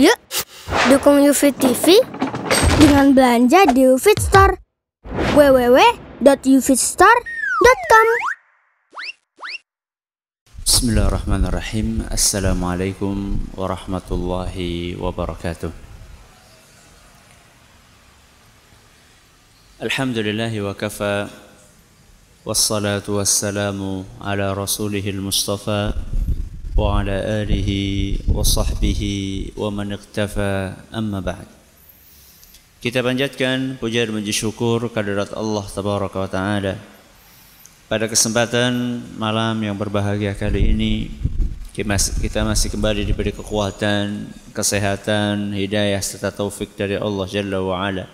Yuk, dukung UFIT TV dengan belanja di UFIT Store. www.ufitstore.com Bismillahirrahmanirrahim. Assalamualaikum warahmatullahi wabarakatuh. Alhamdulillahi wa kafa Wassalatu wassalamu ala rasulihil mustafa Wa sahbihi wa man iqtafa amma ba'd Kita panjatkan puja dan puji syukur kehadirat Allah Tabaraka wa Ta'ala pada kesempatan malam yang berbahagia kali ini kita masih kembali diberi kekuatan, kesehatan, hidayah serta taufik dari Allah Jalla wa Ala.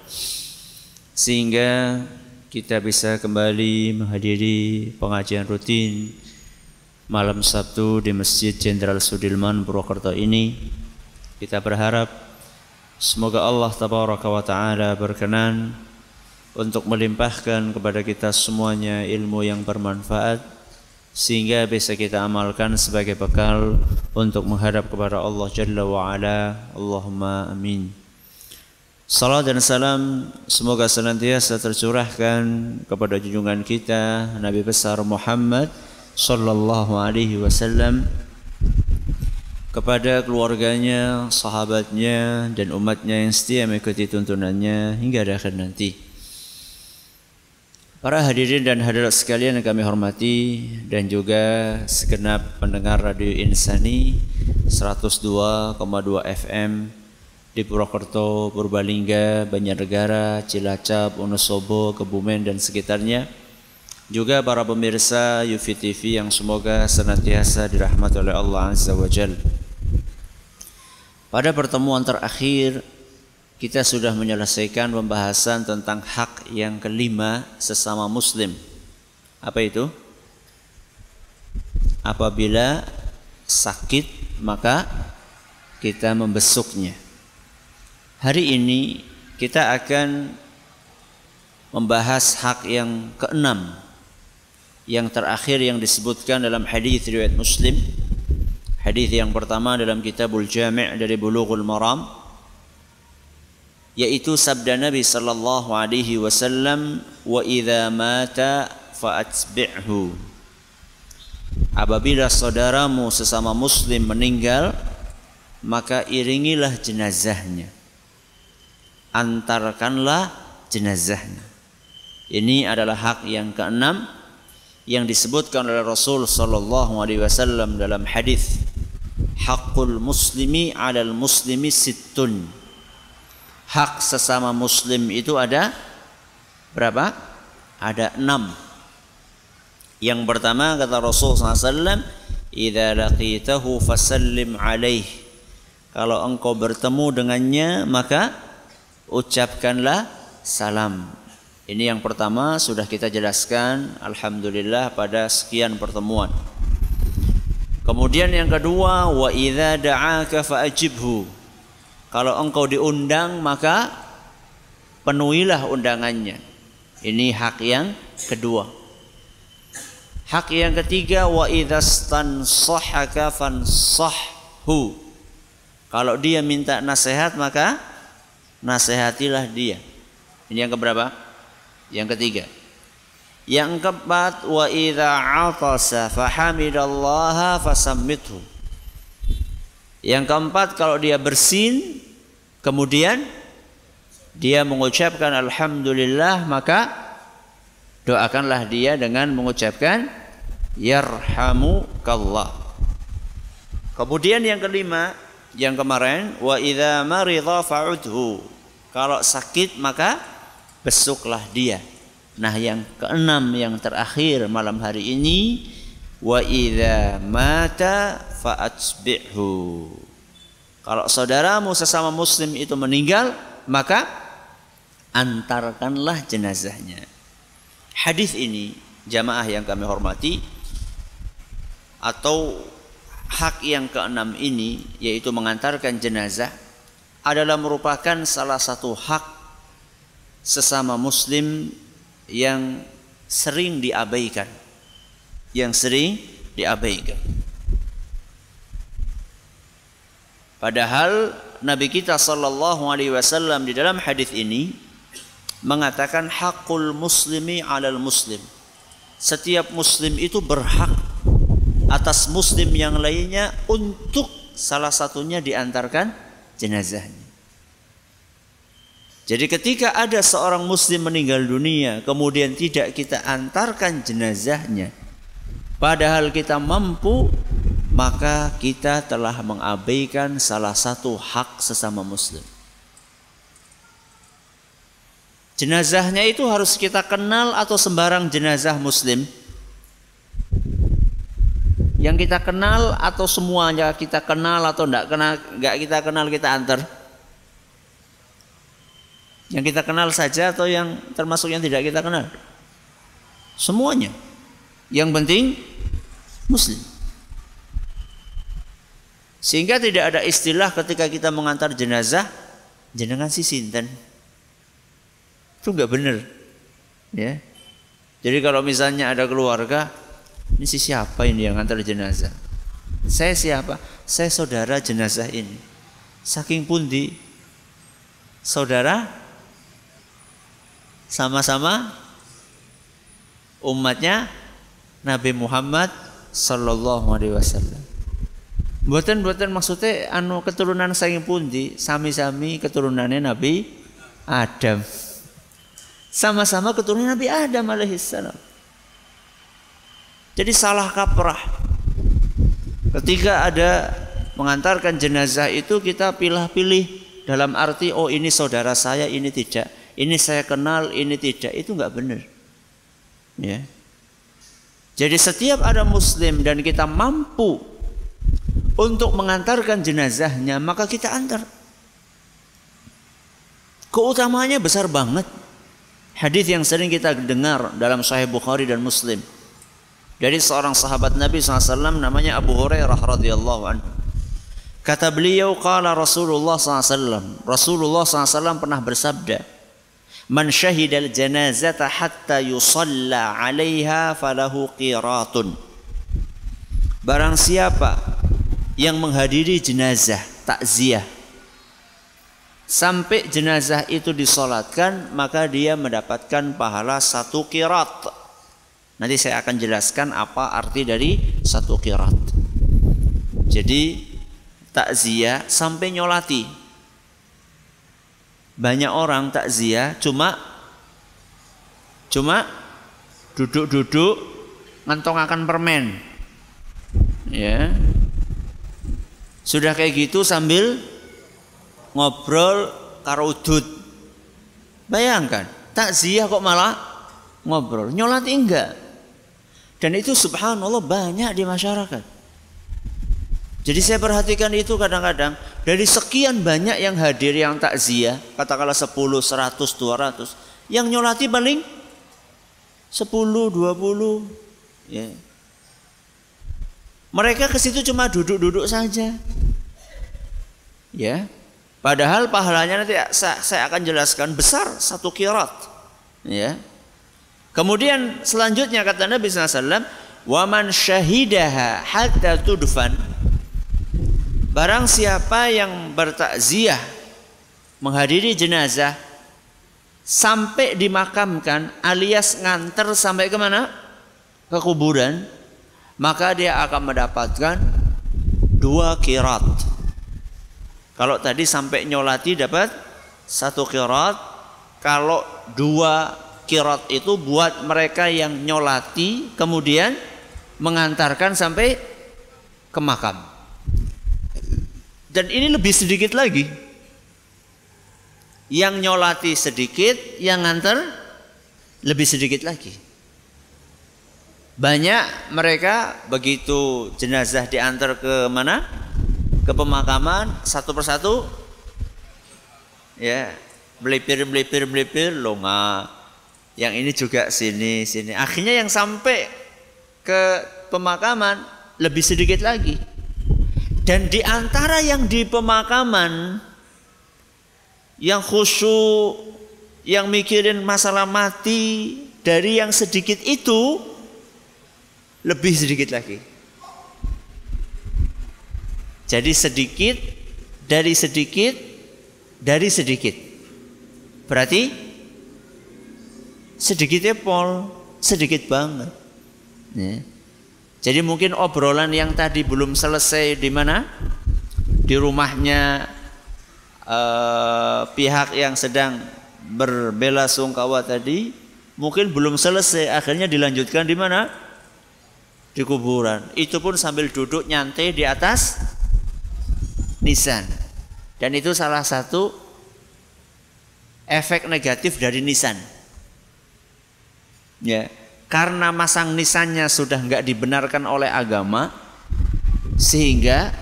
Sehingga kita bisa kembali menghadiri pengajian rutin malam Sabtu di Masjid Jenderal Sudirman Purwokerto ini. Kita berharap semoga Allah Tabaraka wa Ta'ala berkenan untuk melimpahkan kepada kita semuanya ilmu yang bermanfaat sehingga bisa kita amalkan sebagai bekal untuk menghadap kepada Allah Jalla wa Ala. Allahumma amin. Salam dan salam semoga senantiasa tercurahkan kepada junjungan kita Nabi besar Muhammad sallallahu alaihi wasallam kepada keluarganya, sahabatnya dan umatnya yang setia mengikuti tuntunannya hingga akhir nanti. Para hadirin dan hadirat sekalian yang kami hormati dan juga segenap pendengar Radio Insani 102,2 FM di Purwokerto, Purbalingga, Banjarnegara, Cilacap, Wonosobo, Kebumen dan sekitarnya. Juga para pemirsa UFI TV yang semoga senantiasa dirahmati oleh Allah Azza wa Jal. Pada pertemuan terakhir kita sudah menyelesaikan pembahasan tentang hak yang kelima sesama muslim. Apa itu? Apabila sakit maka kita membesuknya. Hari ini kita akan membahas hak yang keenam yang terakhir yang disebutkan dalam hadis riwayat Muslim. Hadis yang pertama dalam Kitabul Jami' dari Bulughul Maram yaitu sabda Nabi sallallahu alaihi wasallam wa idza mata fa'atbi'hu apabila saudaramu sesama muslim meninggal maka iringilah jenazahnya. Antarkanlah jenazahnya. Ini adalah hak yang keenam yang disebutkan oleh Rasul sallallahu alaihi wasallam dalam hadis hakul muslimi 'alal muslimi sittun hak sesama muslim itu ada berapa? Ada enam. Yang pertama kata Rasul SAW, "Idza laqitahu fasallim alaih." Kalau engkau bertemu dengannya, maka ucapkanlah salam. Ini yang pertama sudah kita jelaskan alhamdulillah pada sekian pertemuan. Kemudian yang kedua, wa idza da'aka fa'ajibhu. Kalau engkau diundang maka penuhilah undangannya. Ini hak yang kedua. Hak yang ketiga wa idzastansahaka fansahhu. Kalau dia minta nasihat maka nasihatilah dia. Ini yang keberapa? Yang ketiga. Yang keempat wa idza atasa fahamidallaha fasammithu. Yang keempat kalau dia bersin kemudian dia mengucapkan alhamdulillah maka doakanlah dia dengan mengucapkan yarhamukallah. Kemudian yang kelima yang kemarin wa idza maridha fa'udhu. Kalau sakit maka besuklah dia. Nah, yang keenam yang terakhir malam hari ini wa idza mata fa'atbi'hu. Kalau saudaramu sesama muslim itu meninggal, maka antarkanlah jenazahnya. Hadis ini jamaah yang kami hormati atau hak yang keenam ini yaitu mengantarkan jenazah adalah merupakan salah satu hak sesama muslim yang sering diabaikan yang sering diabaikan. Padahal Nabi kita sallallahu alaihi wasallam di dalam hadis ini mengatakan hakul muslimi alal muslim. Setiap muslim itu berhak atas muslim yang lainnya untuk salah satunya diantarkan jenazahnya. Jadi ketika ada seorang muslim meninggal dunia kemudian tidak kita antarkan jenazahnya padahal kita mampu maka kita telah mengabaikan salah satu hak sesama muslim. Jenazahnya itu harus kita kenal atau sembarang jenazah muslim? Yang kita kenal atau semuanya kita kenal atau kenal enggak kita kenal kita antar? Yang kita kenal saja atau yang termasuk yang tidak kita kenal? Semuanya. Yang penting muslim. Sehingga tidak ada istilah ketika kita mengantar jenazah jenengan si sinten. Itu enggak benar. Ya. Jadi kalau misalnya ada keluarga, ini si siapa ini yang antar jenazah? Saya siapa? Saya saudara jenazah ini. Saking pundi saudara sama-sama umatnya Nabi Muhammad sallallahu alaihi wasallam. Buatan-buatan maksudnya anu keturunan saking pundi sami-sami keturunannya Nabi Adam. Sama-sama keturunan Nabi Adam alaihissalam. Jadi salah kaprah. Ketika ada mengantarkan jenazah itu kita pilih-pilih dalam arti oh ini saudara saya ini tidak ini saya kenal, ini tidak, itu nggak benar. Ya. Jadi setiap ada muslim dan kita mampu untuk mengantarkan jenazahnya, maka kita antar. Keutamanya besar banget. Hadis yang sering kita dengar dalam Sahih Bukhari dan Muslim dari seorang sahabat Nabi SAW namanya Abu Hurairah radhiyallahu anhu. Kata beliau, kala Rasulullah SAW. Rasulullah SAW pernah bersabda, Man syahidal janazata hatta yusalla 'alaiha falahu qiratun. Barang siapa yang menghadiri jenazah takziah sampai jenazah itu disolatkan maka dia mendapatkan pahala satu kirat. Nanti saya akan jelaskan apa arti dari satu kirat. Jadi takziah sampai nyolati banyak orang takziah cuma cuma duduk-duduk ngantong akan permen. Ya. Sudah kayak gitu sambil ngobrol karo udut. Bayangkan, takziah kok malah ngobrol. Nyolati enggak. Dan itu subhanallah banyak di masyarakat. Jadi saya perhatikan itu kadang-kadang dari sekian banyak yang hadir yang takziah, katakanlah 10, 100, 200, yang nyolati paling 10, 20 ya. Mereka ke situ cuma duduk-duduk saja. Ya. Padahal pahalanya nanti saya akan jelaskan besar satu kirat. Ya. Kemudian selanjutnya kata Nabi SAW, "Waman syahidaha hatta tudfan." Barang siapa yang bertakziah menghadiri jenazah sampai dimakamkan alias nganter sampai ke mana? Ke kuburan, maka dia akan mendapatkan dua kirat. Kalau tadi sampai nyolati dapat satu kirat, kalau dua kirat itu buat mereka yang nyolati kemudian mengantarkan sampai ke makam. Dan ini lebih sedikit lagi. Yang nyolati sedikit, yang nganter lebih sedikit lagi. Banyak mereka begitu jenazah diantar ke mana? Ke pemakaman satu persatu ya belipir belipir belipir longa yang ini juga sini sini akhirnya yang sampai ke pemakaman lebih sedikit lagi dan di antara yang di pemakaman yang khusyuk, yang mikirin masalah mati dari yang sedikit itu lebih sedikit lagi. Jadi sedikit dari sedikit dari sedikit. Berarti sedikitnya pol, sedikit banget. Ya. Jadi mungkin obrolan yang tadi belum selesai di mana? Di rumahnya eh, pihak yang sedang berbela sungkawa tadi mungkin belum selesai akhirnya dilanjutkan di mana? Di kuburan. Itu pun sambil duduk nyantai di atas nisan. Dan itu salah satu efek negatif dari nisan. Ya, karena masang nisannya sudah nggak dibenarkan oleh agama, sehingga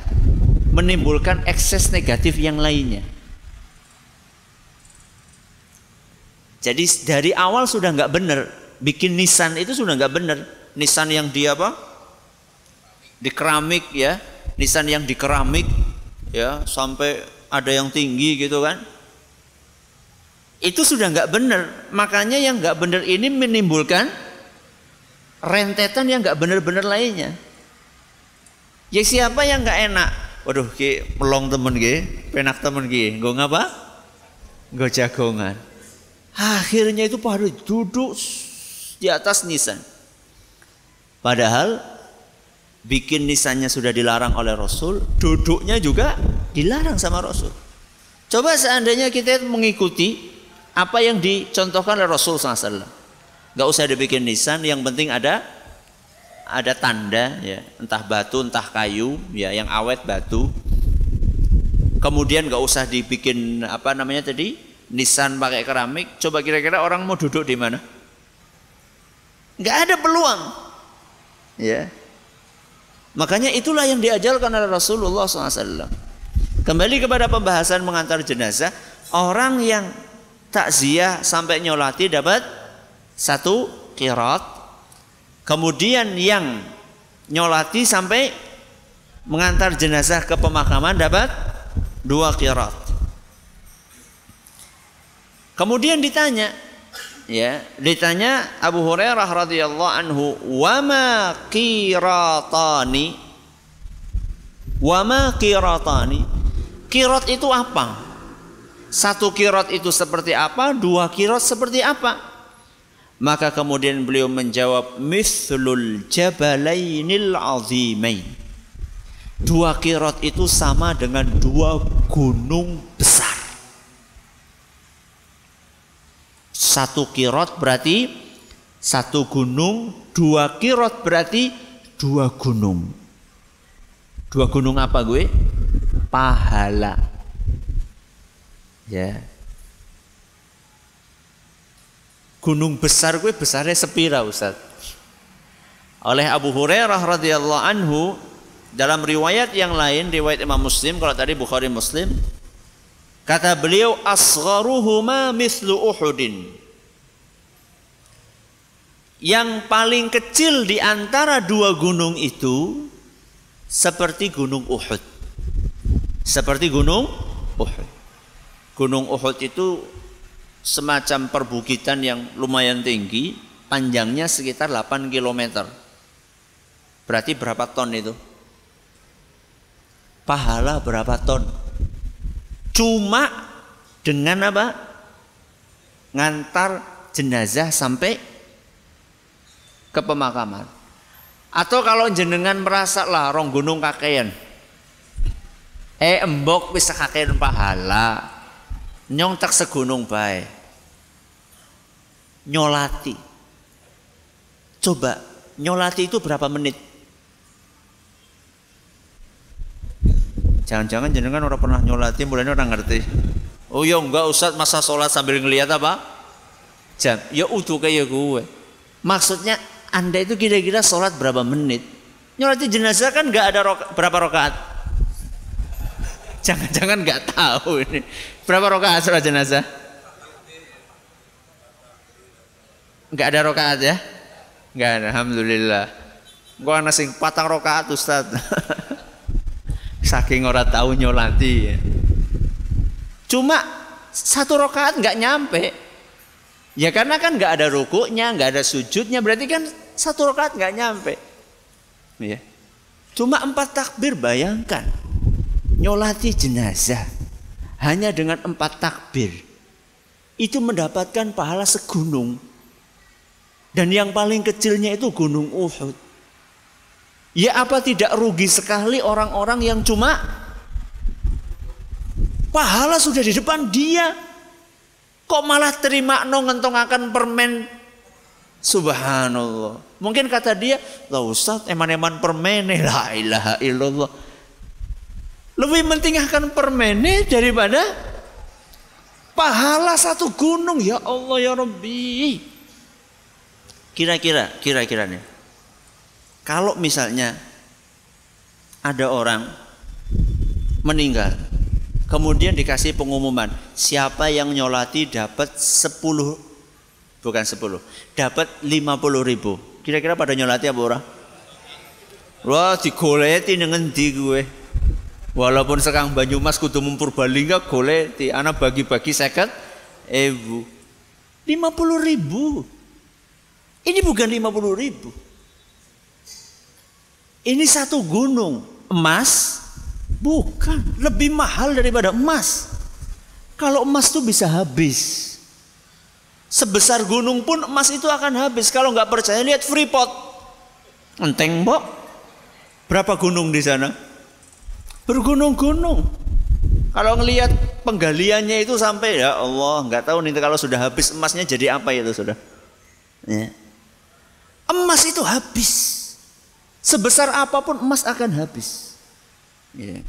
menimbulkan ekses negatif yang lainnya. Jadi dari awal sudah nggak benar, bikin nisan itu sudah nggak benar. Nisan yang dia apa? Di keramik ya, nisan yang di keramik ya sampai ada yang tinggi gitu kan itu sudah nggak benar makanya yang nggak benar ini menimbulkan rentetan yang nggak benar-benar lainnya. Ya siapa yang nggak enak? Waduh ki pelong temen ki penak temen ki. Gue ngapa? Gue jagongan. Akhirnya itu pada duduk di atas nisan. Padahal bikin nisannya sudah dilarang oleh Rasul, duduknya juga dilarang sama Rasul. Coba seandainya kita mengikuti apa yang dicontohkan oleh Rasul SAW. Gak usah dibikin nisan, yang penting ada ada tanda ya, entah batu, entah kayu, ya yang awet batu. Kemudian gak usah dibikin apa namanya tadi nisan pakai keramik. Coba kira-kira orang mau duduk di mana? Gak ada peluang. Ya, Makanya itulah yang diajarkan oleh Rasulullah SAW. Kembali kepada pembahasan mengantar jenazah, orang yang takziah sampai nyolati dapat satu kirat. Kemudian yang nyolati sampai mengantar jenazah ke pemakaman dapat dua kirat. Kemudian ditanya, ya ditanya Abu Hurairah radhiyallahu anhu wama qiratani wama qiratani kirat itu apa satu kirat itu seperti apa dua kirat seperti apa maka kemudian beliau menjawab mithlul jabalainil azimain dua kirat itu sama dengan dua gunung besar Satu kirot berarti satu gunung, dua kirot berarti dua gunung. Dua gunung apa gue? Pahala. Ya. Gunung besar gue besarnya sepira Ustaz. Oleh Abu Hurairah radhiyallahu anhu dalam riwayat yang lain riwayat Imam Muslim kalau tadi Bukhari Muslim Kata beliau asgharuhuma mislu Uhudin. Yang paling kecil di antara dua gunung itu seperti gunung Uhud. Seperti gunung Uhud. Gunung Uhud itu semacam perbukitan yang lumayan tinggi, panjangnya sekitar 8 km. Berarti berapa ton itu? Pahala berapa ton? Cuma dengan apa? Ngantar jenazah sampai ke pemakaman. Atau kalau jenengan merasa lah rong gunung kakean. Eh embok bisa kakean pahala. Nyong tak segunung bae. Nyolati. Coba nyolati itu berapa menit? Jangan-jangan jenengan orang pernah nyolati, mulanya orang ngerti. Oh ya enggak usah masa sholat sambil ngelihat apa? Jam. Ya utuh kayak gue. Maksudnya anda itu kira-kira sholat berapa menit? Nyolati jenazah kan nggak ada roka, berapa rokaat? Jangan-jangan nggak tahu ini. Berapa rokaat sholat jenazah? Nggak ada rokaat ya? Nggak ada. Alhamdulillah. Gua anak sing patang rokaat Ustaz. saking ora tahu nyolati ya. Cuma satu rakaat nggak nyampe. Ya karena kan nggak ada rukuknya, nggak ada sujudnya, berarti kan satu rakaat nggak nyampe. Ya. Cuma empat takbir bayangkan. nyolati jenazah hanya dengan empat takbir itu mendapatkan pahala segunung. Dan yang paling kecilnya itu gunung Uhud. Ya apa tidak rugi sekali orang-orang yang cuma pahala sudah di depan dia. Kok malah terima no akan permen Subhanallah. Mungkin kata dia, lah Ustaz eman-eman permen la ilaha illallah. Lebih penting akan permen daripada pahala satu gunung ya Allah ya Rabbi. Kira-kira, kira-kira nih. Kalau misalnya ada orang meninggal, kemudian dikasih pengumuman, siapa yang nyolati dapat 10 bukan 10, dapat 50 ribu. Kira-kira pada nyolati apa orang? Wah, digoleti dengan di gue. Walaupun sekarang Banyumas kudu mempurbalingga goleti, anak bagi-bagi seket ewu. 50 ribu. Ini bukan 50 ribu. Ini satu gunung emas, bukan lebih mahal daripada emas. Kalau emas tuh bisa habis. Sebesar gunung pun emas itu akan habis. Kalau nggak percaya lihat Freeport. Enteng, Mbok. Berapa gunung di sana? Bergunung-gunung. Kalau ngelihat penggaliannya itu sampai ya Allah, nggak tahu nih kalau sudah habis emasnya jadi apa itu sudah. Ya. Emas itu habis. Sebesar apa pun emas akan habis. Ya.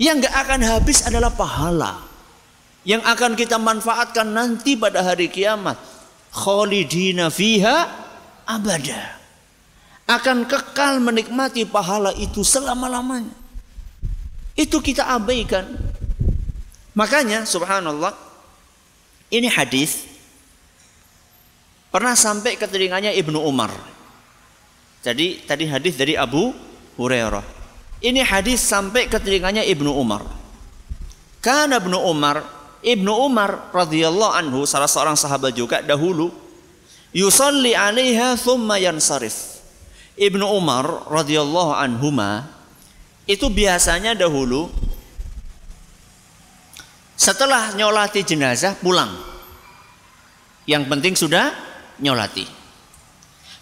Yang nggak akan habis adalah pahala. Yang akan kita manfaatkan nanti pada hari kiamat. Khalidina fiha abada. Akan kekal menikmati pahala itu selama-lamanya. Itu kita abaikan. Makanya subhanallah ini hadis pernah sampai ke telinganya Ibnu Umar. Jadi tadi hadis dari Abu Hurairah. Ini hadis sampai ke telinganya Ibnu Umar. Karena Ibnu Umar, Ibnu Umar radhiyallahu anhu salah seorang sahabat juga dahulu yusalli 'alaiha thumma yansarif. Ibnu Umar radhiyallahu anhuma itu biasanya dahulu setelah nyolati jenazah pulang. Yang penting sudah nyolati.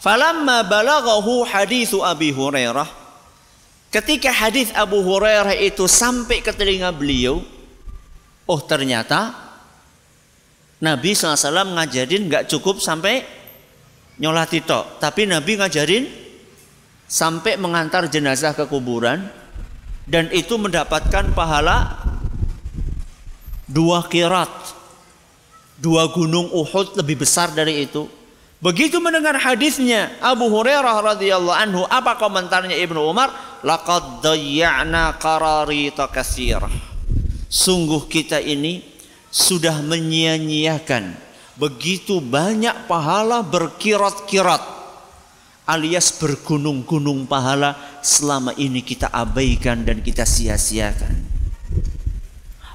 Falamma balaghahu hadithu Abi Hurairah ketika hadis Abu Hurairah itu sampai ke telinga beliau oh ternyata Nabi SAW ngajarin nggak cukup sampai nyolati tok tapi Nabi ngajarin sampai mengantar jenazah ke kuburan dan itu mendapatkan pahala dua kirat dua gunung Uhud lebih besar dari itu Begitu mendengar hadisnya Abu Hurairah radhiyallahu anhu, apa komentarnya Ibnu Umar? Laqad dayya'na qararita katsirah. Sungguh kita ini sudah menyia-nyiakan begitu banyak pahala berkirat-kirat alias bergunung-gunung pahala selama ini kita abaikan dan kita sia-siakan.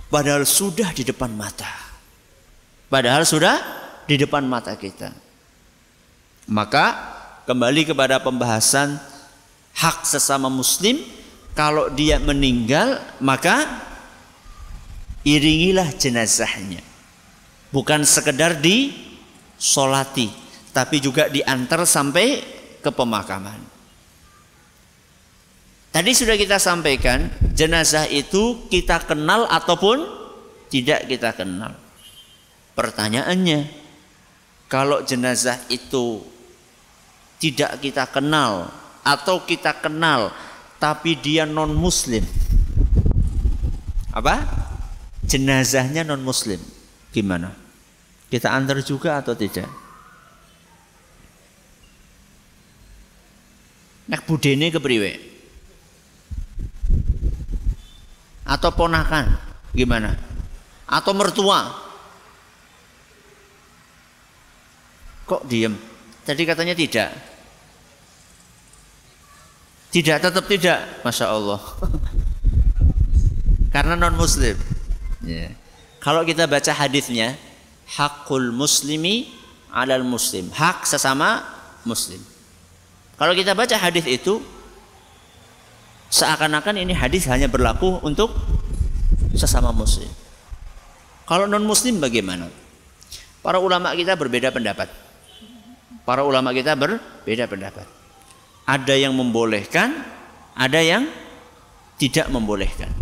Padahal sudah di depan mata. Padahal sudah di depan mata kita. Maka kembali kepada pembahasan hak sesama muslim kalau dia meninggal maka iringilah jenazahnya. Bukan sekedar di solati tapi juga diantar sampai ke pemakaman. Tadi sudah kita sampaikan jenazah itu kita kenal ataupun tidak kita kenal. Pertanyaannya, kalau jenazah itu tidak kita kenal atau kita kenal tapi dia non muslim apa? Jenazahnya non muslim gimana? Kita antar juga atau tidak? Nek budene kepriwe? Atau ponakan? Gimana? Atau mertua? Kok diem? Tadi katanya tidak tidak, tetap tidak. Masya Allah. Karena non muslim. Ya. Kalau kita baca hadisnya, hakul muslimi alal muslim. Hak sesama muslim. Kalau kita baca hadis itu, Seakan-akan ini hadis hanya berlaku untuk sesama muslim. Kalau non muslim bagaimana? Para ulama kita berbeda pendapat. Para ulama kita berbeda pendapat. Ada yang membolehkan, ada yang tidak membolehkan.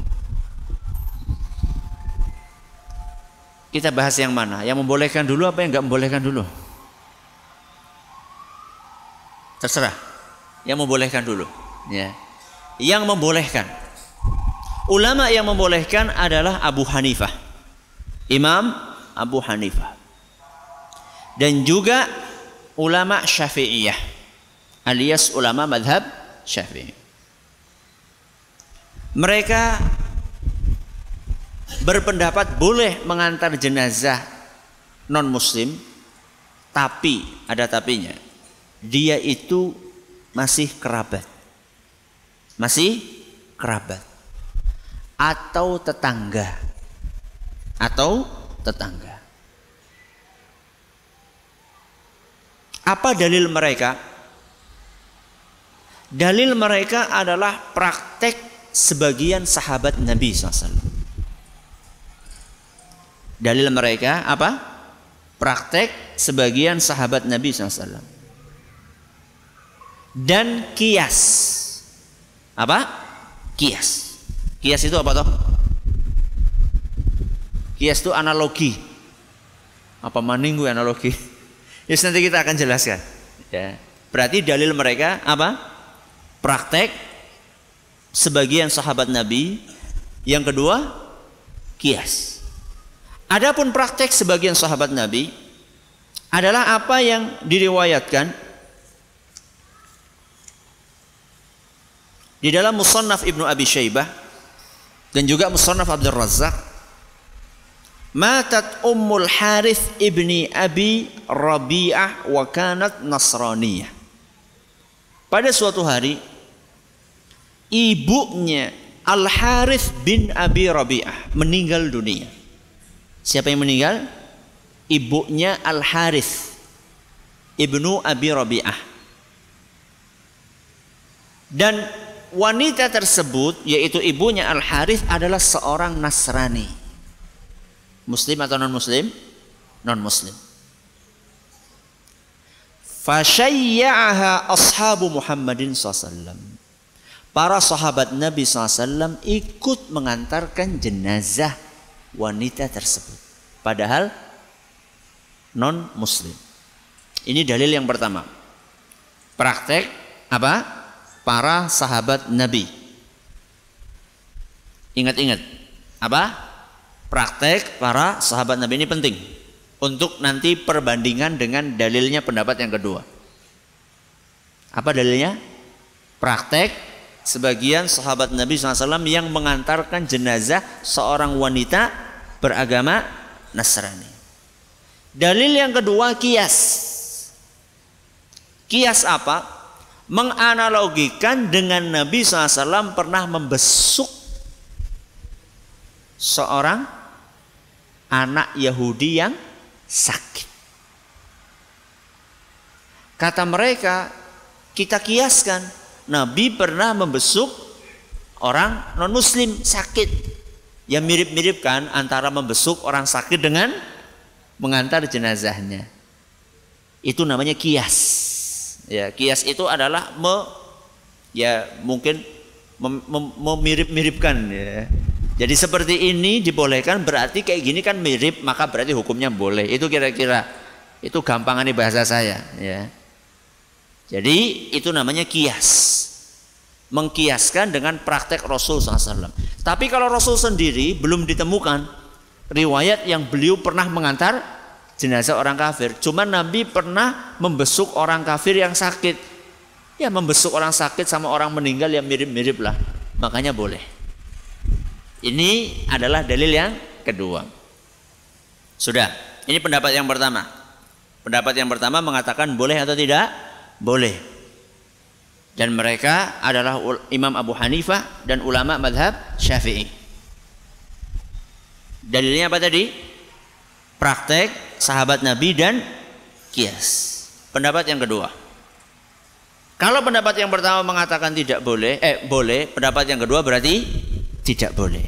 Kita bahas yang mana? Yang membolehkan dulu apa yang nggak membolehkan dulu? Terserah. Yang membolehkan dulu. Ya. Yang membolehkan. Ulama yang membolehkan adalah Abu Hanifah. Imam Abu Hanifah. Dan juga ulama Syafi'iyah alias ulama madhab Syafi'i. Mereka berpendapat boleh mengantar jenazah non muslim tapi ada tapinya dia itu masih kerabat. Masih kerabat. Atau tetangga. Atau tetangga. Apa dalil mereka dalil mereka adalah praktek sebagian sahabat Nabi SAW dalil mereka apa? Praktek sebagian sahabat Nabi SAW dan kias. Apa? Kias. Kias itu apa toh? Kias itu analogi. Apa maning gue analogi? Yes, nanti kita akan jelaskan. Ya. Berarti dalil mereka apa praktek sebagian sahabat Nabi. Yang kedua kias. Adapun praktek sebagian sahabat Nabi adalah apa yang diriwayatkan Di dalam Musannaf Ibnu Abi Syaibah dan juga Musannaf Abdul Razak Matat Ummul Harith ibni Abi Rabi'ah wa kanat Nasraniyah. Pada suatu hari ibunya Al Harith bin Abi Rabi'ah meninggal dunia. Siapa yang meninggal? Ibunya Al Harith ibnu Abi Rabi'ah. Dan wanita tersebut yaitu ibunya Al Harith adalah seorang Nasrani. Muslim atau non Muslim? Non Muslim. Fasyayya'aha ashabu Muhammadin SAW. Para sahabat Nabi SAW ikut mengantarkan jenazah wanita tersebut. Padahal non Muslim. Ini dalil yang pertama. Praktek apa? para sahabat Nabi. Ingat-ingat, apa? Praktek para sahabat Nabi ini penting untuk nanti perbandingan dengan dalilnya pendapat yang kedua. Apa dalilnya? Praktek sebagian sahabat Nabi SAW yang mengantarkan jenazah seorang wanita beragama Nasrani. Dalil yang kedua kias. Kias apa? menganalogikan dengan Nabi SAW pernah membesuk seorang anak Yahudi yang sakit. Kata mereka, kita kiaskan Nabi pernah membesuk orang non muslim sakit. Yang mirip-mirip kan antara membesuk orang sakit dengan mengantar jenazahnya. Itu namanya kias. Ya, kias itu adalah me, ya mungkin memirip-miripkan ya. Jadi seperti ini dibolehkan berarti kayak gini kan mirip maka berarti hukumnya boleh. Itu kira-kira itu gampangan bahasa saya ya. Jadi itu namanya kias. Mengkiaskan dengan praktek Rasul SAW. Tapi kalau Rasul sendiri belum ditemukan riwayat yang beliau pernah mengantar jenazah orang kafir. Cuma Nabi pernah membesuk orang kafir yang sakit. Ya membesuk orang sakit sama orang meninggal yang mirip-mirip lah. Makanya boleh. Ini adalah dalil yang kedua. Sudah. Ini pendapat yang pertama. Pendapat yang pertama mengatakan boleh atau tidak? Boleh. Dan mereka adalah Imam Abu Hanifah dan ulama madhab Syafi'i. Dalilnya apa tadi? Praktek sahabat Nabi dan kias. Pendapat yang kedua. Kalau pendapat yang pertama mengatakan tidak boleh, eh boleh, pendapat yang kedua berarti tidak boleh.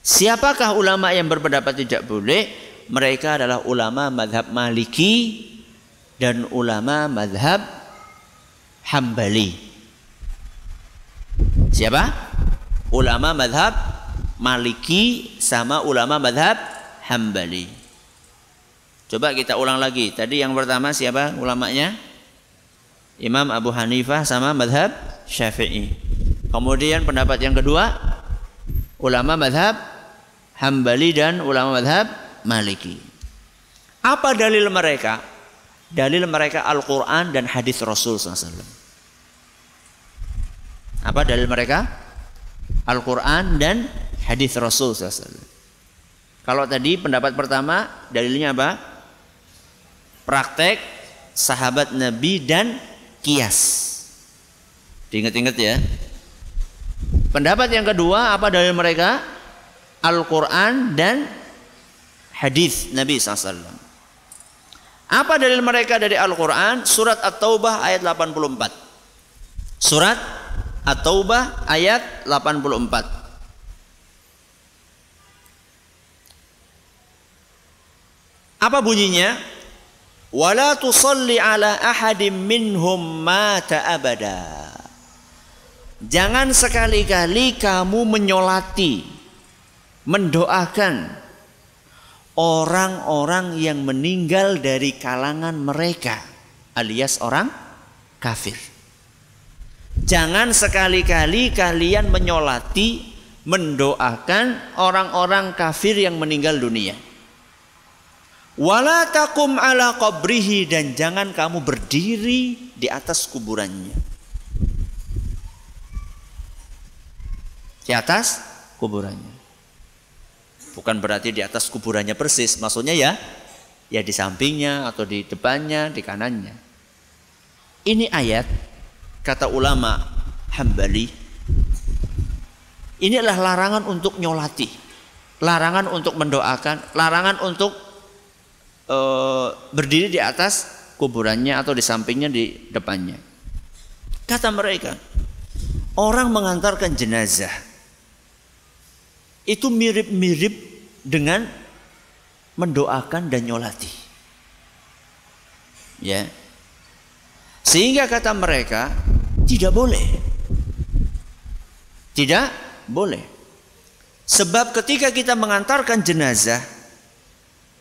Siapakah ulama yang berpendapat tidak boleh? Mereka adalah ulama madhab maliki dan ulama madhab hambali. Siapa? Ulama madhab maliki sama ulama madhab hambali. Coba kita ulang lagi. Tadi yang pertama siapa ulamanya? Imam Abu Hanifah sama madhab Syafi'i. Kemudian pendapat yang kedua ulama madhab Hambali dan ulama madhab Maliki. Apa dalil mereka? Dalil mereka Al-Quran dan hadis Rasul SAW. Apa dalil mereka? Al-Quran dan hadis Rasul SAW. Kalau tadi pendapat pertama dalilnya apa? Praktek sahabat Nabi dan kias. Diingat-ingat ya. Pendapat yang kedua apa dari mereka? Al-Quran dan hadis Nabi SAW. Apa dalil mereka dari Al-Quran? Surat At-Taubah ayat 84. Surat At-Taubah ayat 84. Apa bunyinya? wala tusalli ala ahadim minhum mata abada jangan sekali-kali kamu menyolati mendoakan orang-orang yang meninggal dari kalangan mereka alias orang kafir jangan sekali-kali kalian menyolati mendoakan orang-orang kafir yang meninggal dunia Wala takum ala qabrihi dan jangan kamu berdiri di atas kuburannya. Di atas kuburannya. Bukan berarti di atas kuburannya persis, maksudnya ya ya di sampingnya atau di depannya, di kanannya. Ini ayat kata ulama Hambali ini adalah larangan untuk nyolati, larangan untuk mendoakan, larangan untuk e, berdiri di atas kuburannya atau di sampingnya di depannya. Kata mereka, orang mengantarkan jenazah itu mirip-mirip dengan mendoakan dan nyolati. Ya. Sehingga kata mereka tidak boleh. Tidak boleh. Sebab ketika kita mengantarkan jenazah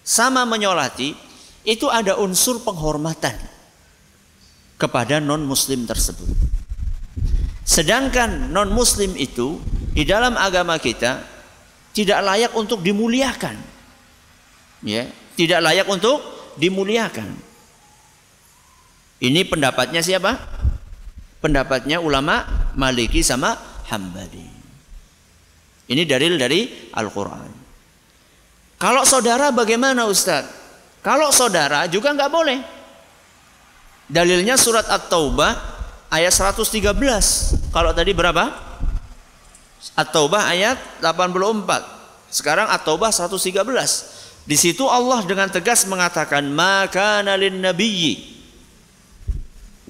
sama menyolati itu ada unsur penghormatan kepada non muslim tersebut. Sedangkan non muslim itu di dalam agama kita tidak layak untuk dimuliakan. Ya, tidak layak untuk dimuliakan. Ini pendapatnya siapa? Pendapatnya ulama Maliki sama Hambali. Ini dalil dari Al-Qur'an. Kalau saudara bagaimana Ustaz? Kalau saudara juga nggak boleh. Dalilnya surat At-Taubah ayat 113. Kalau tadi berapa? At-Taubah ayat 84. Sekarang At-Taubah 113. Di situ Allah dengan tegas mengatakan maka nalin nabiyyi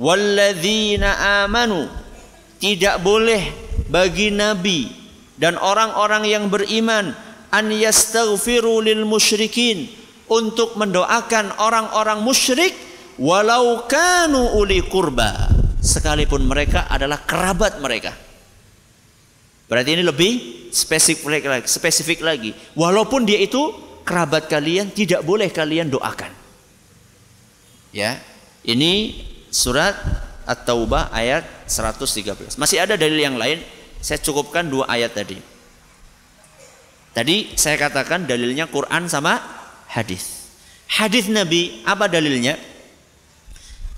walladzina amanu tidak boleh bagi nabi dan orang-orang yang beriman an yastaghfiru lil musyrikin untuk mendoakan orang-orang musyrik walau kanu uli kurba sekalipun mereka adalah kerabat mereka. Berarti ini lebih spesifik lagi, spesifik lagi. Walaupun dia itu kerabat kalian tidak boleh kalian doakan. Ya. Ini surat At-Taubah ayat 113. Masih ada dalil yang lain. Saya cukupkan dua ayat tadi. Tadi saya katakan dalilnya Quran sama hadis. Hadis Nabi apa dalilnya?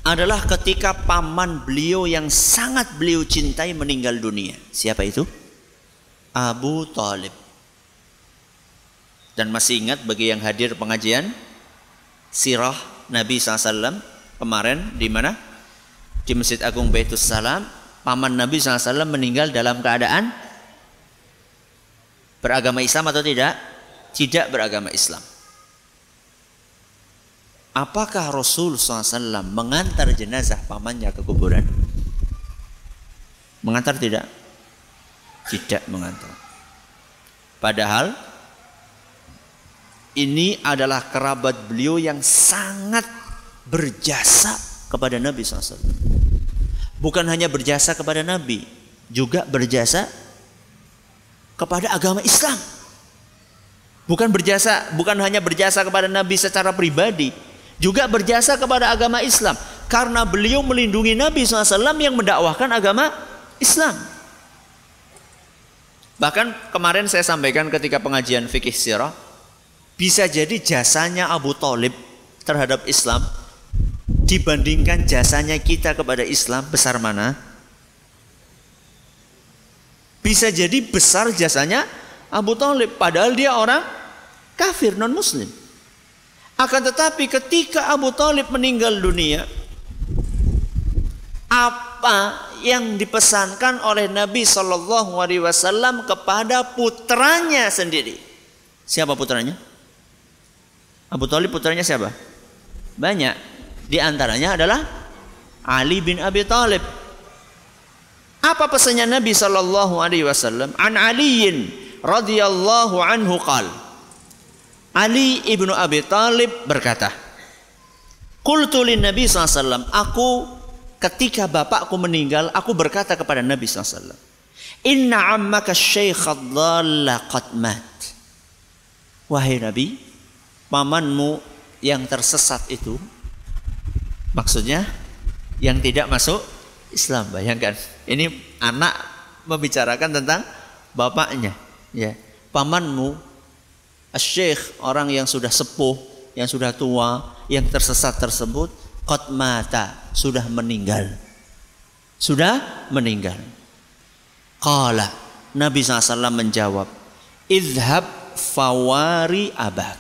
Adalah ketika paman beliau yang sangat beliau cintai meninggal dunia. Siapa itu? Abu Talib. Dan masih ingat bagi yang hadir pengajian sirah Nabi SAW kemarin di mana? Di Masjid Agung Baitus Salam. Paman Nabi SAW meninggal dalam keadaan beragama Islam atau tidak? Tidak beragama Islam. Apakah Rasul SAW mengantar jenazah pamannya ke kuburan? Mengantar tidak? Tidak mengantar. Padahal ini adalah kerabat beliau yang sangat berjasa kepada Nabi SAW. Bukan hanya berjasa kepada Nabi, juga berjasa kepada agama Islam. Bukan berjasa, bukan hanya berjasa kepada Nabi secara pribadi, juga berjasa kepada agama Islam. Karena beliau melindungi Nabi SAW yang mendakwahkan agama Islam. Bahkan kemarin saya sampaikan ketika pengajian fikih sirah, bisa jadi jasanya Abu Talib terhadap Islam dibandingkan jasanya kita kepada Islam besar mana? Bisa jadi besar jasanya Abu Talib padahal dia orang kafir non muslim. Akan tetapi ketika Abu Talib meninggal dunia, apa yang dipesankan oleh Nabi Shallallahu Alaihi Wasallam kepada putranya sendiri? Siapa putranya? Abu Talib putranya siapa? Banyak. Di antaranya adalah Ali bin Abi Talib. Apa pesannya Nabi Shallallahu Alaihi Wasallam? An Aliin radhiyallahu anhu qal. Ali ibnu Abi Talib berkata, Qultu lin Nabi SAW, aku ketika bapakku meninggal, aku berkata kepada Nabi SAW, Inna ammaka dhalla qad mat. Wahai Nabi, pamanmu yang tersesat itu, maksudnya yang tidak masuk Islam. Bayangkan, ini anak membicarakan tentang bapaknya. Ya, pamanmu, syekh orang yang sudah sepuh, yang sudah tua, yang tersesat tersebut, qad mata, sudah meninggal. Sudah meninggal. Qala, Nabi SAW menjawab, Idhab fawari abak.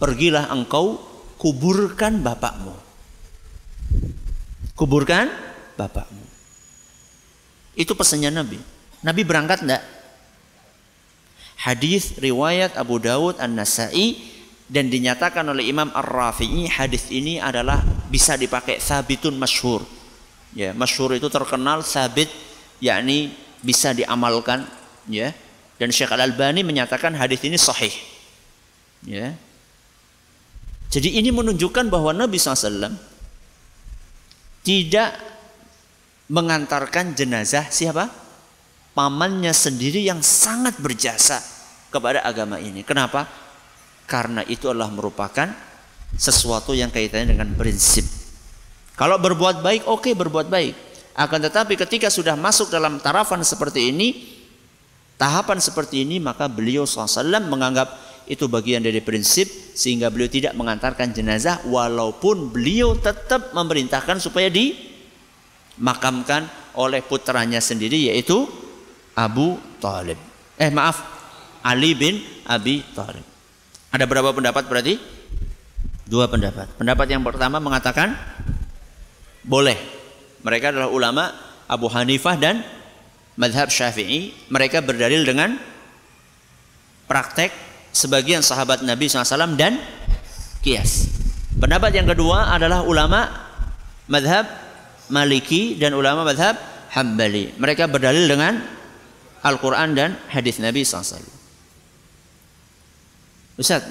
Pergilah engkau kuburkan bapakmu. Kuburkan bapakmu. Itu pesannya Nabi. Nabi berangkat enggak? Hadis riwayat Abu Dawud An-Nasai dan dinyatakan oleh Imam Ar-Rafi'i hadis ini adalah bisa dipakai sabitun masyhur. Ya, masyhur itu terkenal sabit yakni bisa diamalkan ya. Dan Syekh Al-Albani menyatakan hadis ini sahih. Ya. Jadi ini menunjukkan bahwa Nabi SAW tidak mengantarkan jenazah siapa? Pamannya sendiri yang sangat berjasa kepada agama ini. Kenapa? Karena itu adalah merupakan sesuatu yang kaitannya dengan prinsip. Kalau berbuat baik, oke okay, berbuat baik. Akan tetapi ketika sudah masuk dalam tarafan seperti ini, tahapan seperti ini, maka beliau SAW menganggap itu bagian dari prinsip sehingga beliau tidak mengantarkan jenazah walaupun beliau tetap memerintahkan supaya dimakamkan oleh putranya sendiri yaitu Abu Talib. Eh maaf, Ali bin Abi Talib. Ada berapa pendapat berarti? Dua pendapat. Pendapat yang pertama mengatakan boleh. Mereka adalah ulama Abu Hanifah dan madhab Syafi'i. Mereka berdalil dengan praktek sebagian sahabat Nabi SAW dan kias. Pendapat yang kedua adalah ulama madhab Maliki dan ulama madhab Hambali. Mereka berdalil dengan Al-Quran dan hadis Nabi SAW. Ustaz,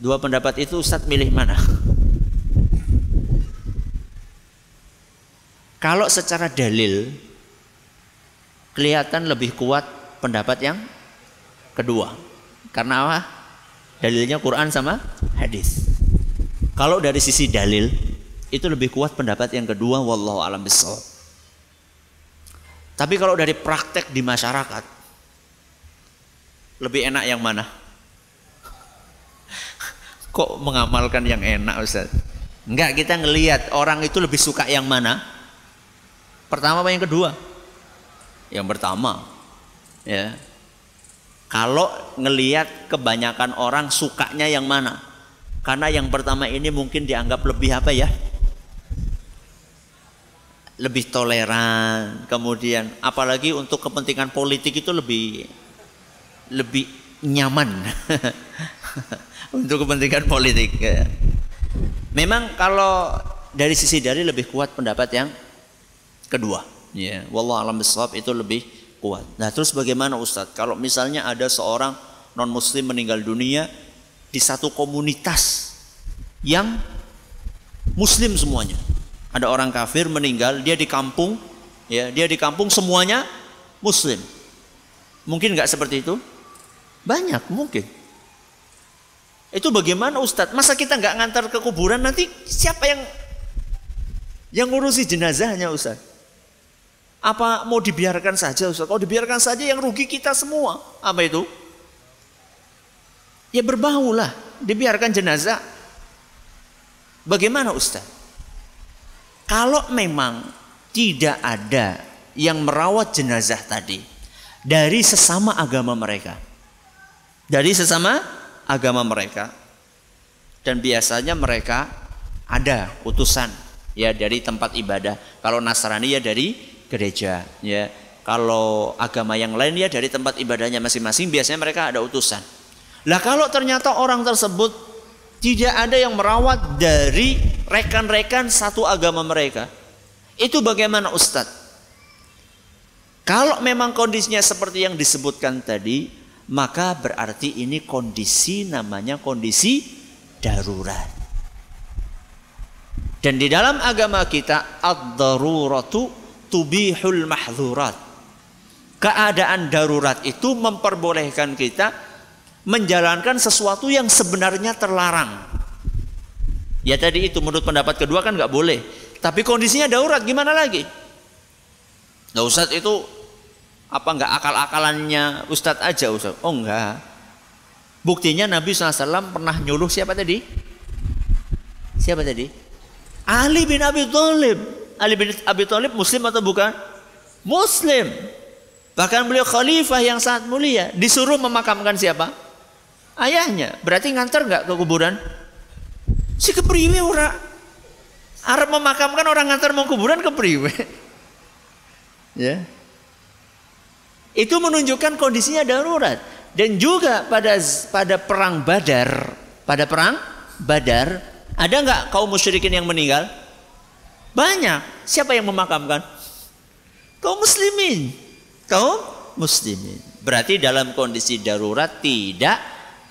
dua pendapat itu Ustaz milih mana? Kalau secara dalil kelihatan lebih kuat pendapat yang kedua. Karena apa? Dalilnya Quran sama hadis. Kalau dari sisi dalil itu lebih kuat pendapat yang kedua wallahu alam bisawab. Tapi kalau dari praktek di masyarakat lebih enak yang mana? Kok mengamalkan yang enak Ustaz? Enggak, kita ngelihat orang itu lebih suka yang mana? Pertama apa yang kedua? Yang pertama. Ya. Kalau ngeliat kebanyakan orang sukanya yang mana? Karena yang pertama ini mungkin dianggap lebih apa ya? Lebih toleran, kemudian apalagi untuk kepentingan politik itu lebih lebih nyaman untuk kepentingan politik. Memang kalau dari sisi dari lebih kuat pendapat yang kedua. Ya, wallah alam bisawab itu lebih kuat. Nah, terus bagaimana Ustadz? Kalau misalnya ada seorang non muslim meninggal dunia di satu komunitas yang muslim semuanya. Ada orang kafir meninggal, dia di kampung, ya, dia di kampung semuanya muslim. Mungkin nggak seperti itu? Banyak mungkin. Itu bagaimana Ustadz? Masa kita nggak ngantar ke kuburan nanti siapa yang yang ngurusi jenazahnya Ustadz? Apa mau dibiarkan saja Ustadz? Kalau dibiarkan saja yang rugi kita semua. Apa itu? Ya berbau lah. Dibiarkan jenazah. Bagaimana Ustadz? Kalau memang tidak ada yang merawat jenazah tadi dari sesama agama mereka. Dari sesama agama mereka dan biasanya mereka ada utusan ya dari tempat ibadah. Kalau Nasrani ya dari gereja ya. Kalau agama yang lain ya dari tempat ibadahnya masing-masing biasanya mereka ada utusan. Lah kalau ternyata orang tersebut tidak ada yang merawat dari rekan-rekan satu agama mereka. Itu bagaimana Ustadz? Kalau memang kondisinya seperti yang disebutkan tadi, maka berarti ini kondisi namanya kondisi darurat. Dan di dalam agama kita ad-daruratu tubihul mahdhurat. Keadaan darurat itu memperbolehkan kita menjalankan sesuatu yang sebenarnya terlarang. Ya tadi itu menurut pendapat kedua kan nggak boleh. Tapi kondisinya darurat gimana lagi? Nah Ustadz itu apa enggak akal-akalannya Ustadz aja Ustadz? Oh enggak. Buktinya Nabi SAW pernah nyuruh siapa tadi? Siapa tadi? Ali bin Abi Thalib. Ali bin Abi Thalib muslim atau bukan? Muslim. Bahkan beliau khalifah yang sangat mulia. Disuruh memakamkan siapa? Ayahnya. Berarti ngantar nggak ke kuburan? Si kepriwe ora. Arab memakamkan orang ngantar mau kuburan kepriwe. ya. Itu menunjukkan kondisinya darurat. Dan juga pada pada perang Badar, pada perang Badar, ada nggak kaum musyrikin yang meninggal? Banyak. Siapa yang memakamkan? Kaum muslimin. Kaum muslimin. Berarti dalam kondisi darurat tidak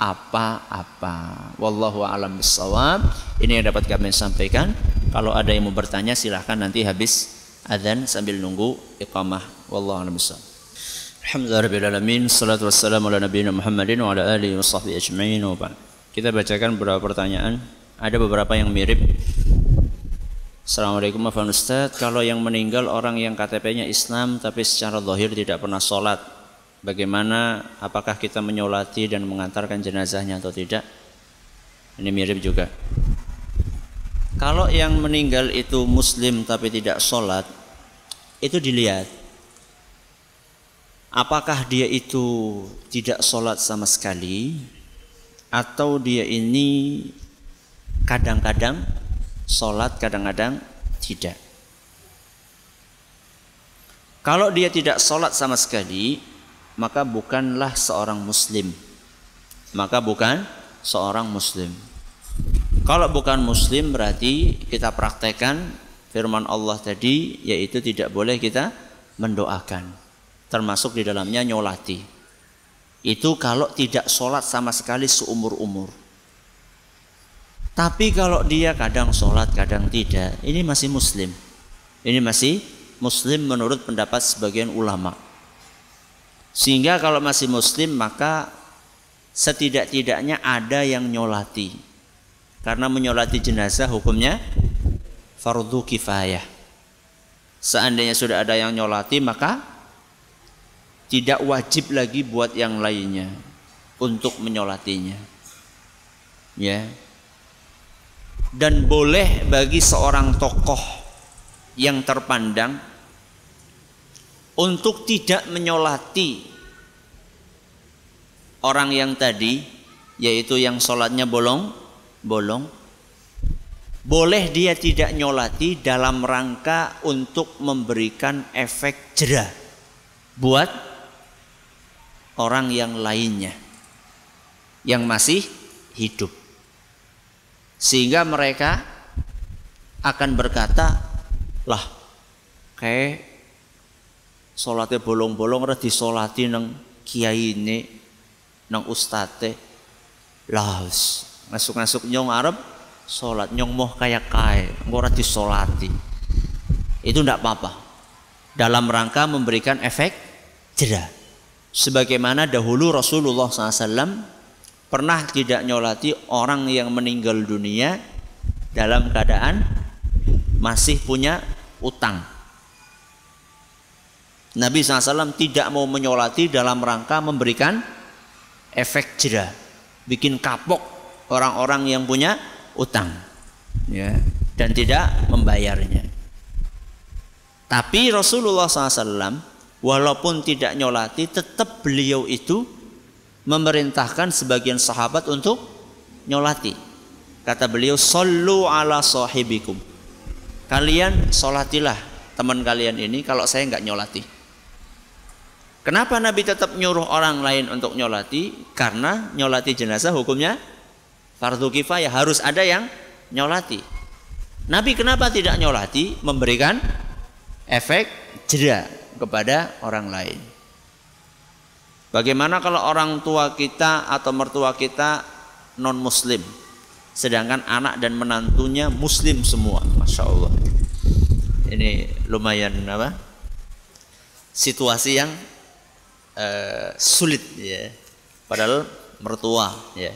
apa-apa. Wallahu a'lam bishawab. Ini yang dapat kami sampaikan. Kalau ada yang mau bertanya silahkan nanti habis adzan sambil nunggu iqamah. Wallahu a'lam Salatu wassalamu ala Muhammadin Wa Kita bacakan beberapa pertanyaan. Ada beberapa yang mirip. Assalamualaikum Afan Ustaz Kalau yang meninggal orang yang KTP-nya Islam Tapi secara zahir tidak pernah sholat Bagaimana? Apakah kita menyolati dan mengantarkan jenazahnya atau tidak? Ini mirip juga. Kalau yang meninggal itu muslim tapi tidak sholat Itu dilihat apakah dia itu tidak sholat sama sekali? Atau dia ini kadang-kadang sholat kadang-kadang tidak? Kalau dia tidak sholat sama sekali maka bukanlah seorang muslim. Maka bukan seorang muslim. Kalau bukan muslim berarti kita praktekkan firman Allah tadi yaitu tidak boleh kita mendoakan termasuk di dalamnya nyolati. Itu kalau tidak sholat sama sekali seumur-umur. Tapi kalau dia kadang sholat, kadang tidak, ini masih muslim. Ini masih muslim menurut pendapat sebagian ulama. Sehingga kalau masih muslim maka setidak-tidaknya ada yang nyolati. Karena menyolati jenazah hukumnya fardu kifayah. Seandainya sudah ada yang nyolati maka tidak wajib lagi buat yang lainnya untuk menyolatinya. Ya. Dan boleh bagi seorang tokoh yang terpandang untuk tidak menyolati orang yang tadi yaitu yang sholatnya bolong bolong boleh dia tidak nyolati dalam rangka untuk memberikan efek jerah buat orang yang lainnya yang masih hidup. Sehingga mereka akan berkata, "Lah, kayak Salate bolong-bolong ora disolati nang kiyaine nang ustate. Lah ngasuk-ngasuk nyong Arab salat nyong moh kayak kae ora disolati. Itu ndak apa-apa. Dalam rangka memberikan efek jerah. Sebagaimana dahulu Rasulullah SAW pernah tidak nyolati orang yang meninggal dunia dalam keadaan masih punya utang. Nabi SAW tidak mau menyolati dalam rangka memberikan efek jerah, bikin kapok orang-orang yang punya utang, ya, dan tidak membayarnya. Tapi Rasulullah SAW walaupun tidak nyolati, tetap beliau itu memerintahkan sebagian sahabat untuk nyolati. Kata beliau, Sallu ala sahibikum. Kalian solatilah teman kalian ini kalau saya nggak nyolati. Kenapa Nabi tetap nyuruh orang lain untuk nyolati? Karena nyolati jenazah hukumnya fardu kifayah harus ada yang nyolati. Nabi kenapa tidak nyolati? Memberikan efek jeda kepada orang lain. Bagaimana kalau orang tua kita atau mertua kita non muslim sedangkan anak dan menantunya muslim semua? Masya Allah. Ini lumayan apa? Situasi yang uh, sulit ya. Padahal mertua ya.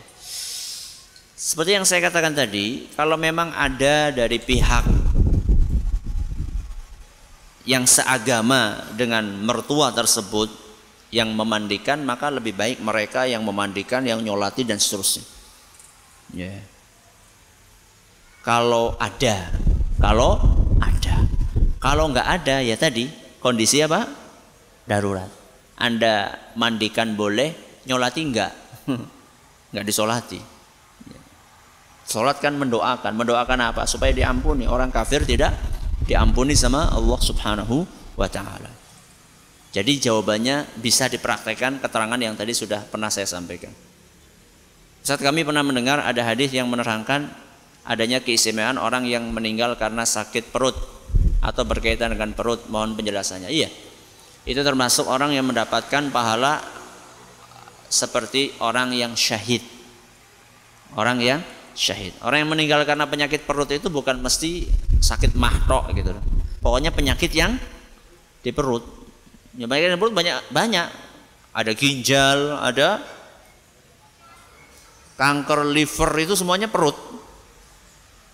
Seperti yang saya katakan tadi kalau memang ada dari pihak yang seagama dengan mertua tersebut yang memandikan maka lebih baik mereka yang memandikan yang nyolati dan seterusnya ya kalau ada kalau ada kalau nggak ada ya tadi kondisi apa darurat anda mandikan boleh, nyolati enggak? enggak disolati. Sholat kan mendoakan, mendoakan apa? Supaya diampuni. Orang kafir tidak diampuni sama Allah Subhanahu wa taala. Jadi jawabannya bisa dipraktekkan keterangan yang tadi sudah pernah saya sampaikan. Saat kami pernah mendengar ada hadis yang menerangkan adanya keistimewaan orang yang meninggal karena sakit perut atau berkaitan dengan perut. Mohon penjelasannya. Iya, itu termasuk orang yang mendapatkan pahala seperti orang yang syahid. Orang yang syahid. Orang yang meninggal karena penyakit perut itu bukan mesti sakit mahtok gitu. Pokoknya penyakit yang di perut. Ya penyakit di perut banyak banyak. Ada ginjal, ada kanker liver itu semuanya perut.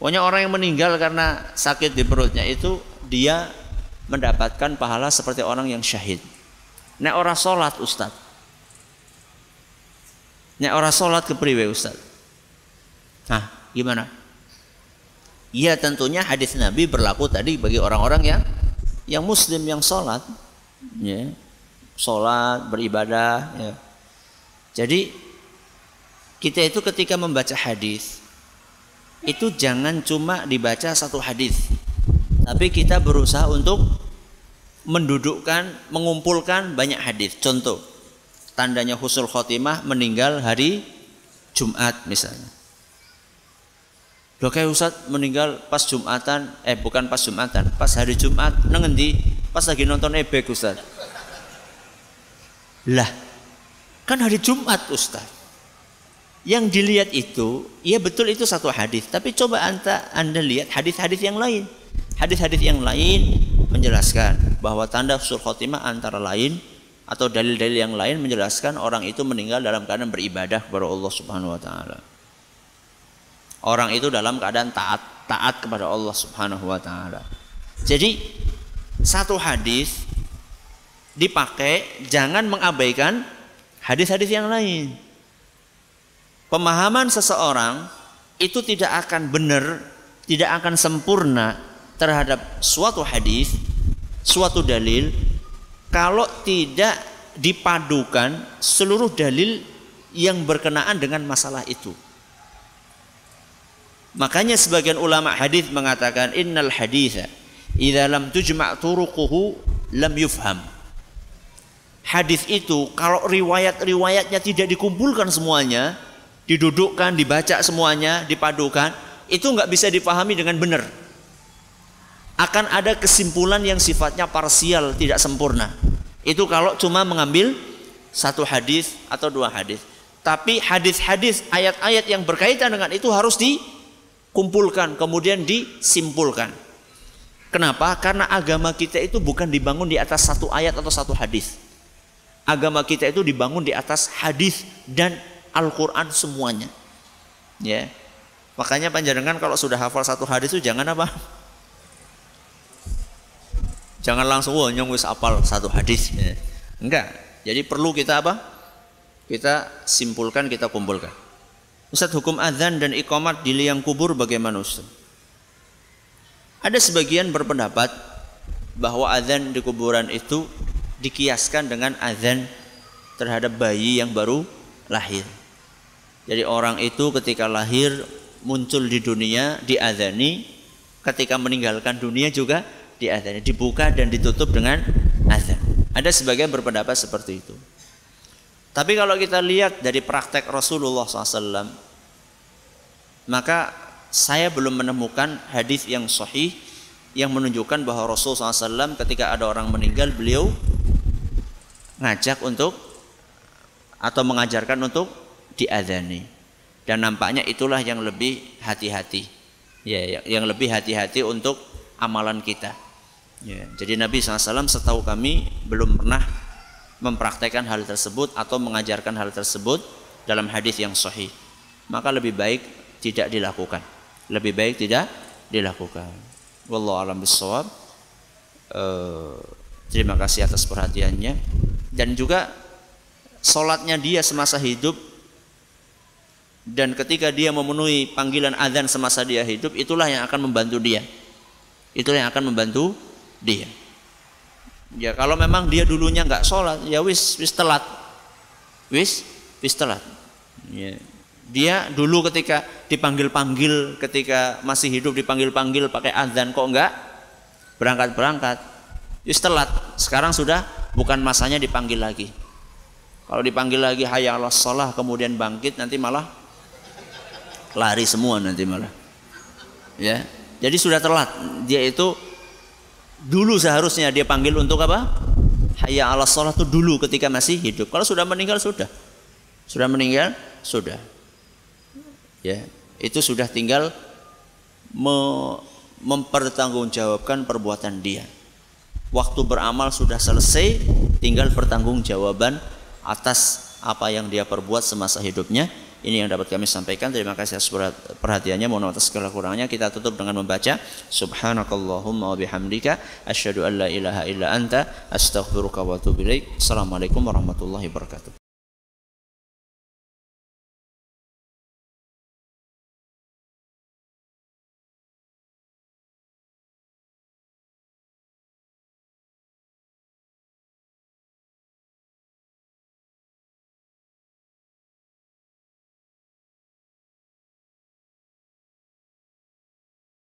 Pokoknya orang yang meninggal karena sakit di perutnya itu dia mendapatkan pahala seperti orang yang syahid. Nek ora salat Ustaz. Nek ora salat kepriwe Ustaz? Nah, gimana? Iya tentunya hadis Nabi berlaku tadi bagi orang-orang yang yang muslim yang sholat ya. sholat beribadah ya. jadi kita itu ketika membaca hadis itu jangan cuma dibaca satu hadis tapi kita berusaha untuk mendudukkan, mengumpulkan banyak hadis. Contoh, tandanya husul khotimah meninggal hari Jumat misalnya. Loh kayak Ustaz meninggal pas Jumatan, eh bukan pas Jumatan, pas hari Jumat nengendi, pas lagi nonton ebek Ustaz. Lah, kan hari Jumat Ustaz. Yang dilihat itu, ya betul itu satu hadis, tapi coba anda, anda lihat hadis-hadis yang lain. Hadis-hadis yang lain menjelaskan bahwa tanda husnul khotimah antara lain atau dalil-dalil yang lain menjelaskan orang itu meninggal dalam keadaan beribadah kepada Allah Subhanahu wa taala. Orang itu dalam keadaan taat, taat kepada Allah Subhanahu wa taala. Jadi satu hadis dipakai jangan mengabaikan hadis-hadis yang lain. Pemahaman seseorang itu tidak akan benar, tidak akan sempurna terhadap suatu hadis, suatu dalil kalau tidak dipadukan seluruh dalil yang berkenaan dengan masalah itu. Makanya sebagian ulama hadis mengatakan innal haditha idza lam tujma' turuquhu lam yufham. Hadis itu kalau riwayat-riwayatnya tidak dikumpulkan semuanya, didudukkan, dibaca semuanya, dipadukan, itu nggak bisa dipahami dengan benar akan ada kesimpulan yang sifatnya parsial, tidak sempurna. Itu kalau cuma mengambil satu hadis atau dua hadis. Tapi hadis-hadis, ayat-ayat yang berkaitan dengan itu harus dikumpulkan, kemudian disimpulkan. Kenapa? Karena agama kita itu bukan dibangun di atas satu ayat atau satu hadis. Agama kita itu dibangun di atas hadis dan Al-Quran semuanya. Ya, makanya panjenengan kalau sudah hafal satu hadis itu jangan apa? Jangan langsung wah nyong wis apal satu hadis. Ya. Enggak. Jadi perlu kita apa? Kita simpulkan, kita kumpulkan. Ustaz hukum azan dan iqamat di liang kubur bagaimana Ustaz? Ada sebagian berpendapat bahwa azan di kuburan itu dikiaskan dengan azan terhadap bayi yang baru lahir. Jadi orang itu ketika lahir muncul di dunia diazani, ketika meninggalkan dunia juga diazani, dibuka dan ditutup dengan azan. Ada sebagian berpendapat seperti itu. Tapi kalau kita lihat dari praktek Rasulullah SAW, maka saya belum menemukan hadis yang sahih yang menunjukkan bahwa Rasulullah SAW ketika ada orang meninggal beliau ngajak untuk atau mengajarkan untuk diadani dan nampaknya itulah yang lebih hati-hati. Ya yang lebih hati-hati untuk amalan kita. Ya, jadi Nabi SAW setahu kami belum pernah mempraktekkan hal tersebut atau mengajarkan hal tersebut dalam hadis yang sahih maka lebih baik tidak dilakukan. Lebih baik tidak dilakukan. Wallahu alam bisawab. Uh, terima kasih atas perhatiannya. Dan juga solatnya dia semasa hidup. Dan ketika dia memenuhi panggilan azan semasa dia hidup itulah yang akan membantu dia. Itulah yang akan membantu dia ya kalau memang dia dulunya nggak sholat ya wis wis telat wis wis telat ya dia dulu ketika dipanggil-panggil, ketika masih hidup dipanggil-panggil pakai azan kok enggak berangkat-berangkat. Yus telat. Sekarang sudah bukan masanya dipanggil lagi. Kalau dipanggil lagi hayya Allah sholah kemudian bangkit nanti malah lari semua nanti malah. Ya. Jadi sudah telat. Dia itu dulu seharusnya dia panggil untuk apa? Hayya Allah sholah itu dulu ketika masih hidup. Kalau sudah meninggal sudah. Sudah meninggal sudah ya itu sudah tinggal me mempertanggungjawabkan perbuatan dia waktu beramal sudah selesai tinggal pertanggungjawaban atas apa yang dia perbuat semasa hidupnya ini yang dapat kami sampaikan. Terima kasih atas perhatiannya. Mohon atas segala kurangnya. Kita tutup dengan membaca subhanakallahumma wa bihamdika asyhadu an la ilaha illa anta astaghfiruka wa atubu ilaik. Assalamualaikum warahmatullahi wabarakatuh